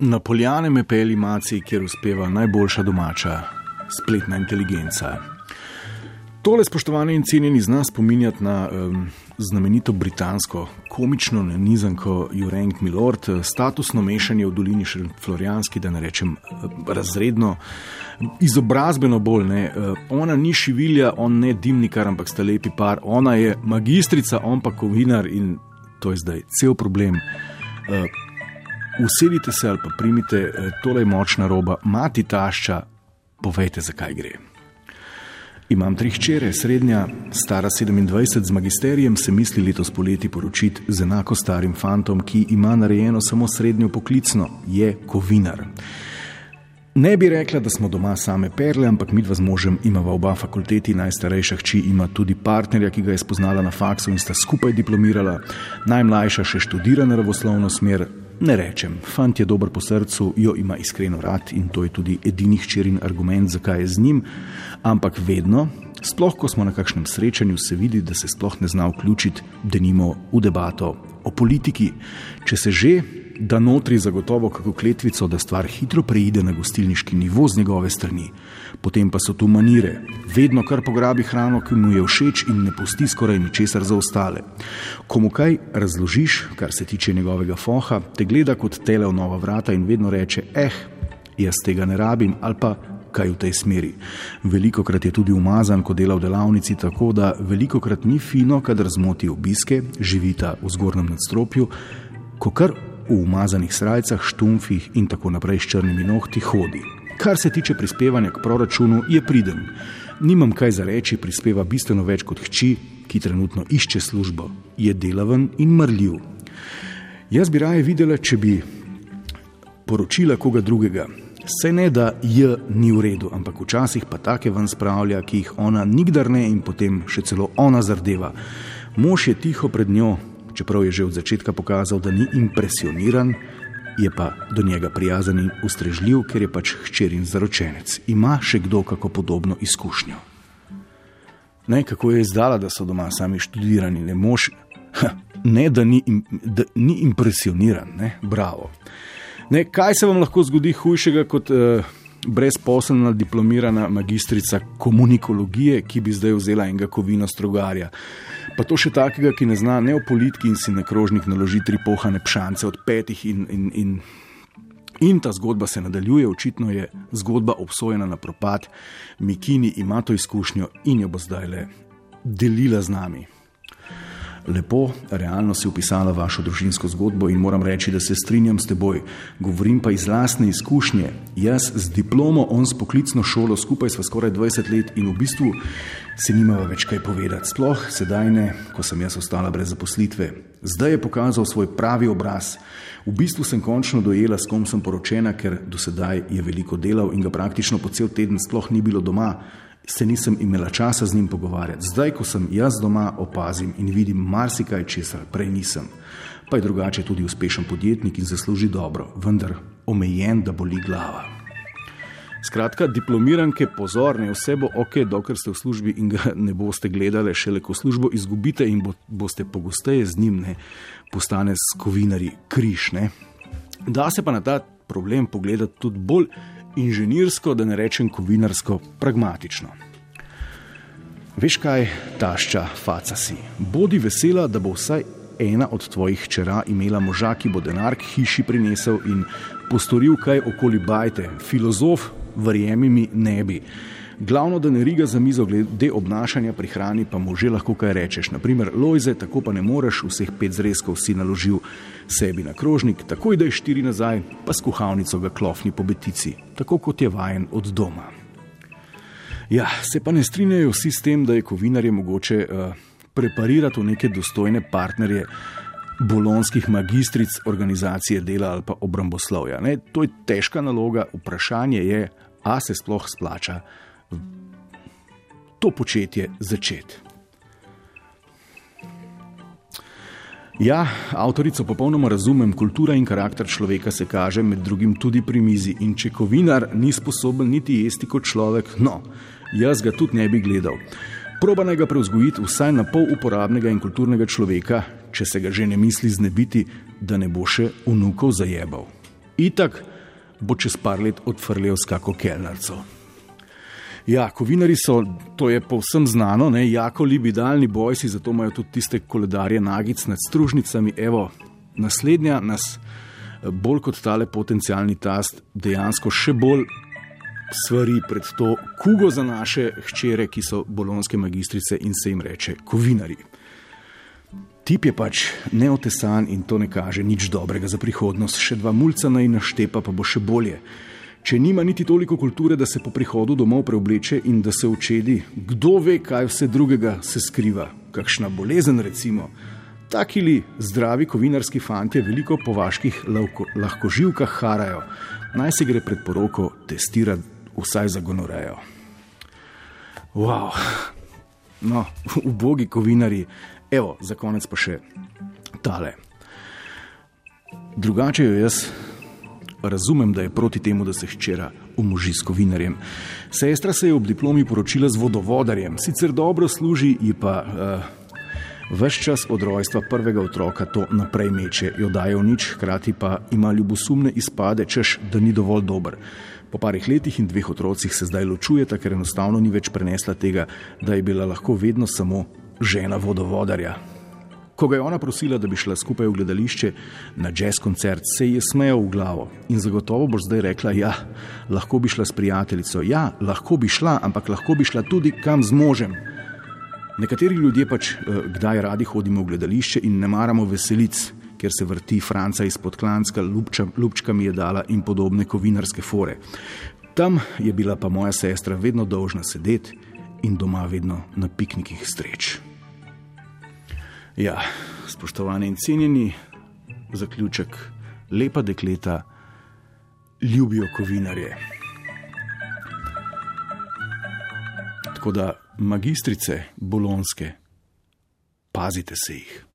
Na poljane me peli maci, kjer uspeva najboljša domača spletna inteligenca. Tole, spoštovani in cenjeni, zna spominjati na um, znamenito britansko komično nizanko Jurenk Milord, statusno mešanje v dolini Florijanski, da ne rečem razredno, izobrazbeno bolj. Ne. Ona ni šivilja, on ne dimnikar, ampak sta lepi par, ona je magistrica, on pa kovinar in to je zdaj cel problem. Uh, usedite se ali pa primite, tole je močna roba, mati tašča, povejte, zakaj gre. Imam tri hčere, srednja, stara 27, z magisterijem se misli letos poleti poročiti z enako starim fantom, ki ima narejeno samo srednjo poklicno, je kovinar. Ne bi rekla, da smo doma same perle, ampak mi dva z možem imava oba fakulteti, najstarejša hči ima tudi partnerja, ki ga je spoznala na faksu in sta skupaj diplomirala, najmlajša še študira naravoslovno smer, Ne rečem, fant je dober po srcu, jo ima iskreno rad in to je tudi edini hčerin argument, zakaj je z njim, ampak vedno, sploh ko smo na kakšnem srečanju, se vidi, da se sploh ne zna vključiti, da nimo v debato o politiki. Če se že, da notri zagotovo kako kletvico, da stvar hitro preide na gostilniški nivo z njegove strani. Potem pa so tu manire, vedno kar pograbi hrano, ki mu je všeč in ne pusti skoraj ničesar za ostale. Komu kaj razložiš, kar se tiče njegovega foha, te gleda kot tele v nova vrata in vedno reče: Eh, jaz tega ne rabim ali pa. Kaj v tej smeri. Veliko krat je tudi umazan, ko dela v delavnici, tako da veliko krat ni fino, kadar zmoti obiske, živita v zgornjem nadstropju, ko kar v umazanih srajcah, štumfih in tako naprej s črnimi nohti hodi. Kar se tiče prispevanja k proračunu, je priden. Nimam kaj za reči, prispeva bistveno več kot hči, ki trenutno išče službo. Je delaven in mrljiv. Jaz bi raje videla, če bi poročila koga drugega. Se ne da J ni v redu, ampak včasih pa take ven spravlja, ki jih ona nikdar ne in potem še celo ona zardeva. Mož je tiho pred njo, čeprav je že od začetka pokazal, da ni impresioniran, je pa do njega prijazen in ustrežljiv, ker je pač hčerin zaročenec. Ima še kdo kako podobno izkušnjo? Ne, kako je izdala, da so doma sami študirani, ne mož, ha, ne da ni, da ni impresioniran, ne, bravo. Ne, kaj se vam lahko zgodi hujšega kot uh, brezposelna diplomirana magistrica komunikologije, ki bi zdaj vzela enega kovino strogarja? Pa to še takega, ki ne zna ne o politiki in si na krožnik naloži tri pohane pšance od petih, in, in, in, in ta zgodba se nadaljuje. Očitno je zgodba obsojena na propad, Mikini ima to izkušnjo in jo bo zdaj le delila z nami lepo, realno si opisala vašo družinsko zgodbo in moram reči, da se strinjam s teboj. Govorim pa iz lastne izkušnje. Jaz z diplomo, on s poklicno šolo, skupaj sva skoraj 20 let in v bistvu se nimava več kaj povedati. Sploh sedaj ne, ko sem jaz ostala brez zaposlitve. Zdaj je pokazal svoj pravi obraz. V bistvu sem končno dojela, s kom sem poročena, ker do sedaj je veliko delal in ga praktično po cel teden sploh ni bilo doma se nisem imela časa z njim pogovarjati. Zdaj, ko sem jaz doma, opazim in vidim marsikaj, česar prej nisem. Pa je drugače tudi uspešen podjetnik in zasluži dobro, vendar omejen, da boli glava. Skratka, diplomiranke, pozorne, vse bo ok, dokler ste v službi in ga ne boste gledali, šele ko službo izgubite in bo, boste pogosteje z njim, ne postane skovinari krišne. Da se pa na ta problem pogledati tudi bolj inženirsko, da ne rečem kovinarsko, pragmatično. Veš kaj, tašča, faca si. Bodi vesela, da bo vsaj ena od tvojih čera imela moža, ki bo denar k hiši prinesel in postoril kaj okoli bajte. Filozof, verjemi mi, ne bi. Glavno, da ne riga za mizo glede obnašanja pri hrani, pa mu že lahko kaj rečeš. Naprimer, lojze, tako pa ne moreš vseh pet zrezkov si naložil sebi na krožnik, takoj da je štiri nazaj, pa s kuhalnico ga klofni po betici, tako kot je vajen od doma. Ja, se pa ne strinjajo vsi s tem, da je kovinarje mogoče uh, preparirati v neke dostojne partnerje bolonskih magistric organizacije dela ali pa obramboslovja. Ne, to je težka naloga, vprašanje je, a se sploh splača to početje začeti. Ja, avtorico popolnoma razumem, kultura in karakter človeka se kaže med drugim tudi pri mizi. In če kovinar ni sposoben niti jesti kot človek, no, jaz ga tudi ne bi gledal. Proba naj ga preuzgojiti vsaj na pol uporabnega in kulturnega človeka, če se ga že ne misli znebiti, da ne bo še vnukov zajebal. Itak bo čez par let odfrlel s kako kelnarco. Ja, kovinari so, to je povsem znano, ne, jako libidalni bojci, zato imajo tudi tiste koledarje nagic nad stružnicami. Evo, naslednja nas bolj kot tale potencijalni tast dejansko še bolj stvari pred to kugo za naše hčere, ki so bolonske magistrice in se jim reče kovinari. Tip je pač neotesan in to ne kaže nič dobrega za prihodnost, še dva mulca naj naštepa, pa bo še bolje. Če nima niti toliko kulture, da se po prihodu domov preobleče in da se učedi, kdo ve, kaj vse drugega se skriva, kakšna bolezen recimo. Taki li zdravi kovinarski fanti veliko po vaških lahko živkah harajo, naj se gre pred poroko testirati vsaj za gonorejo. Wow. No, ubogi kovinari, evo, za konec pa še tale. Drugače jo jaz razumem, da je proti temu, da se hčera umoži s kovinarjem. Sestra se je ob diplomi poročila z vodovodarjem, sicer dobro služi, ji pa uh, ves čas od rojstva prvega otroka to naprej meče, jo daje v nič, hkrati pa ima ljubosumne izpade, češ da ni dovolj dober. Po parih letih in dveh otrocih se zdaj ločujeta, ker enostavno ni več prenesla tega, da je bila lahko vedno samo žena vodovodarja. Ko ga je ona prosila, da bi šla skupaj v gledališče na jazz koncert, se ji je smejal v glavo in zagotovo bo zdaj rekla: Ja, lahko bi šla s prijateljico, ja, lahko bi šla, ampak lahko bi šla tudi kam z možem. Nekateri ljudje pač eh, kdaj radi hodimo v gledališče in ne maramo veselic, kjer se vrti Franca izpod Klanska, Lubča, Lubčka mi je dala in podobne kovinarske fore. Tam je bila pa moja sestra vedno dolžna sedeti in doma vedno na piknikih streč. Ja, spoštovani in cenjeni, zaključek, lepa dekleta ljubijo kovinarje. Tako da, magistrice bolonske, pazite se jih.